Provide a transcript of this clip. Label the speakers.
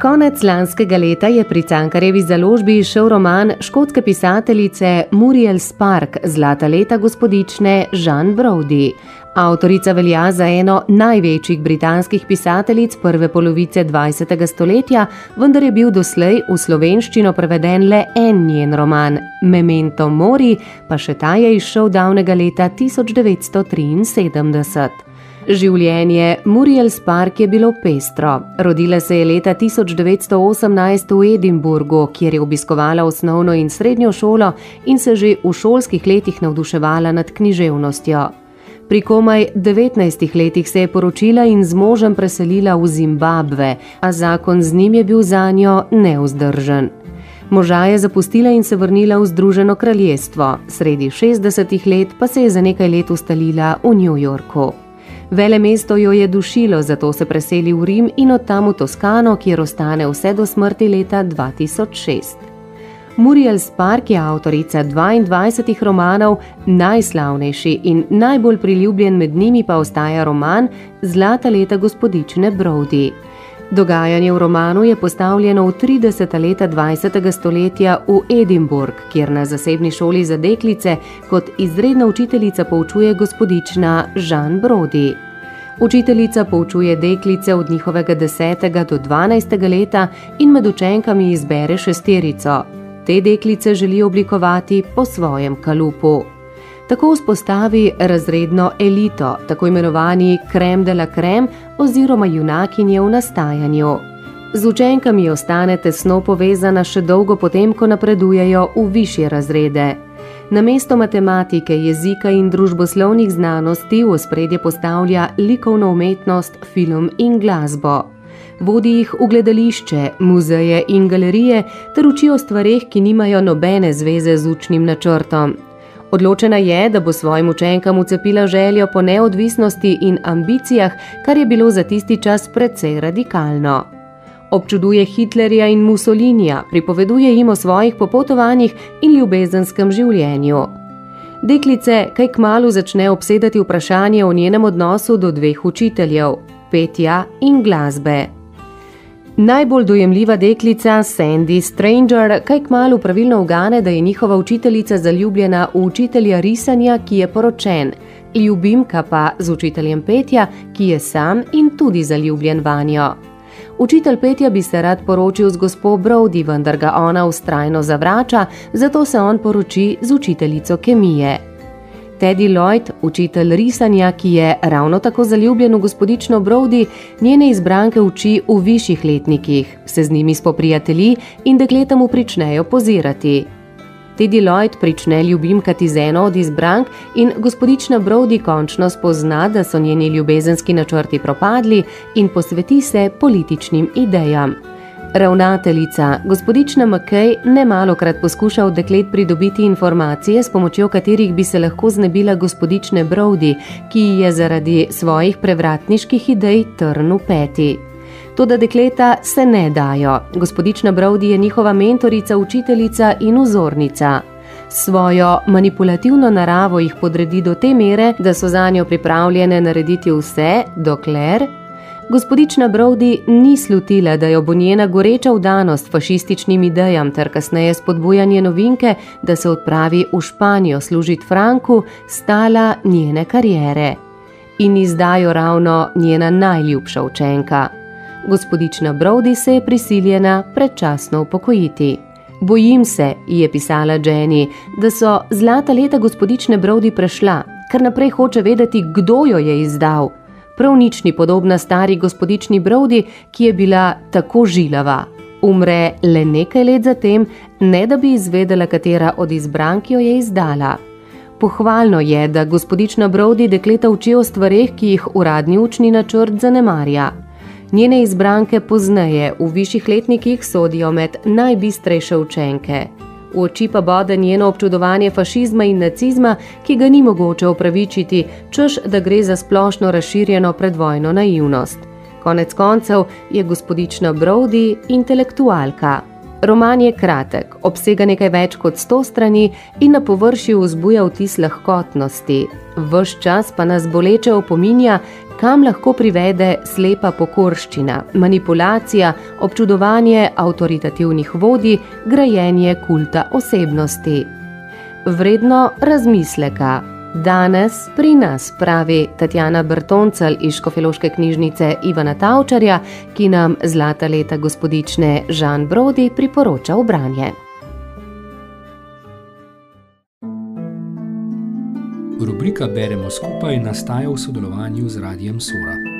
Speaker 1: Konec lanskega leta je pri Cankarjevi založbi izšel roman škotske pisateljice Muriel Spark Zlata leta gospodične Jean Brody. Avtorica velja za eno največjih britanskih pisateljic prve polovice 20. stoletja, vendar je bil doslej v slovenščino preveden le en njen roman, Memento Mori, pa še ta je izšel davnega leta 1973. Življenje Muriel Spark je bilo pestro. Rodila se je leta 1918 v Edinburgu, kjer je obiskovala osnovno in srednjo šolo in se že v šolskih letih navduševala nad književnostjo. Pri komaj 19 letih se je poročila in z možem preselila v Zimbabve, a zakon z njim je bil za njo neuzdržen. Moža je zapustila in se vrnila v Združeno kraljestvo, sredi 60 let pa se je za nekaj let ustalila v New Yorku. Vele mesto jo je dušilo, zato se preseli v Rim in od tam v Toskano, kjer ostane vse do smrti leta 2006. Muriel Spark je avtorica 22 romanov, najslavnejši in najbolj priljubljen med njimi pa ostaja roman Zlata leta gospodične Brody. Dogajanje v romanu je postavljeno v 30. leta 20. stoletja v Edinburgh, kjer na zasebni šoli za deklice kot izredna učiteljica poučuje gospodična Jean Brody. Učiteljica poučuje deklice od njihovega 10. do 12. leta in med učenkami izbere šesterico. Te deklice želi oblikovati po svojem kalupu tako vzpostavi razredno elito, tako imenovani krem de la krem oziroma junakinje v nastajanju. Z učenkami ostane tesno povezana še dolgo potem, ko napredujejo v višje razrede. Na mesto matematike, jezika in družboslovnih znanosti v spredje postavlja likovno umetnost, film in glasbo. Vodi jih v gledališče, muzeje in galerije ter uči o stvarih, ki nimajo nobene zveze z učnim načrtom. Odločena je, da bo svojim učenkam ucepila željo po neodvisnosti in ambicijah, kar je bilo za tisti čas precej radikalno. Občuduje Hitlerja in Mussolinija, pripoveduje jim o svojih popotovanjih in ljubezenskem življenju. Deklice kaj k malu začne obsedati vprašanje o njenem odnosu do dveh učiteljev, petja in glasbe. Najbolj dojemljiva deklica, Sandy Stranger, kaj kmalo pravilno ugane, da je njihova učiteljica zaljubljena v učitelja risanja, ki je poročen, ljubimka pa z učiteljem petja, ki je sam in tudi zaljubljen vanjo. Učitelj petja bi se rad poročil z gospod Brody, vendar ga ona ustrajno zavrača, zato se on poroči z učiteljico kemije. Teddy Lloyd, učitelj risanja, ki je ravno tako zaljubljen v gospodično Brody, njene izbranke uči v višjih letnikih, se z njimi spoprijatelji in dekleta mu pričnejo pozirati. Teddy Lloyd prične ljubimkati z eno od izbrank in gospodična Brody končno spozna, da so njeni ljubezenski načrti propadli in posveti se političnim idejam. Ravnateljica, gospodična McKay, ne malo krat poskuša od deklet pridobiti informacije, s pomočjo katerih bi se lahko znebila gospodične Brody, ki je zaradi svojih prevratniških idej trn v peti. Toda dekleta se ne dajo. Gospodična Brody je njihova mentorica, učiteljica in vzornica. Svojo manipulativno naravo jih podredi do te mere, da so za njo pripravljene narediti vse, dokler Gospodična Brody ni slutila, da jo bo njena goreča vdanost fašističnim idejam ter kasneje spodbujanje novinke, da se odpravi v Španijo služiti Franku, stala njene karijere. In izdajo ravno njena najljubša učenka. Gospodična Brody se je prisiljena predčasno upokojiti. Bojim se, je pisala Jenny, da so zlata leta gospodične Brody prešla, ker naprej hoče vedeti, kdo jo je izdal prav nič ni podobna stari gospodični Brody, ki je bila tako žilava. Umre le nekaj let zatem, ne da bi izvedela, katera od izbrank jo je izdala. Pohvalno je, da gospodična Brody dekleta uči o stvarih, ki jih uradni učni načrt zanemarja. Njene izbranke pozneje v višjih letnikih sodijo med najbistrejše učenke. V oči pa bode njeno občudovanje fašizma in nacizma, ki ga ni mogoče opravičiti, čež da gre za splošno razširjeno predvojno naivnost. Konec koncev je gospodična Brody intelektualka. Roman je kratek, obsega nekaj več kot sto strani in na površju vzbuja vtis lahkotnosti. Vš čas pa nas boleče opominja, kam lahko privede slepa pokorščina, manipulacija, občudovanje avtoritativnih vodij, grajenje kulta osebnosti. Vredno razmisleka. Danes pri nas pravi Tatjana Brtoncel iz Škofeloške knjižnice Ivana Tavčarja, ki nam zlata leta gospodične Žan Brodi priporoča v branje.
Speaker 2: Rubrika Beremo skupaj nastaja v sodelovanju z Radijem Sora.